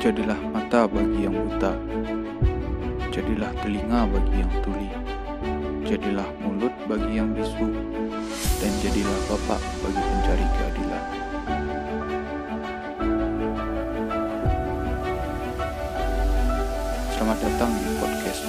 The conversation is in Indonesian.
Jadilah mata bagi yang buta, jadilah telinga bagi yang tuli, jadilah mulut bagi yang bisu, dan jadilah bapak bagi pencari keadilan. Selamat datang di podcast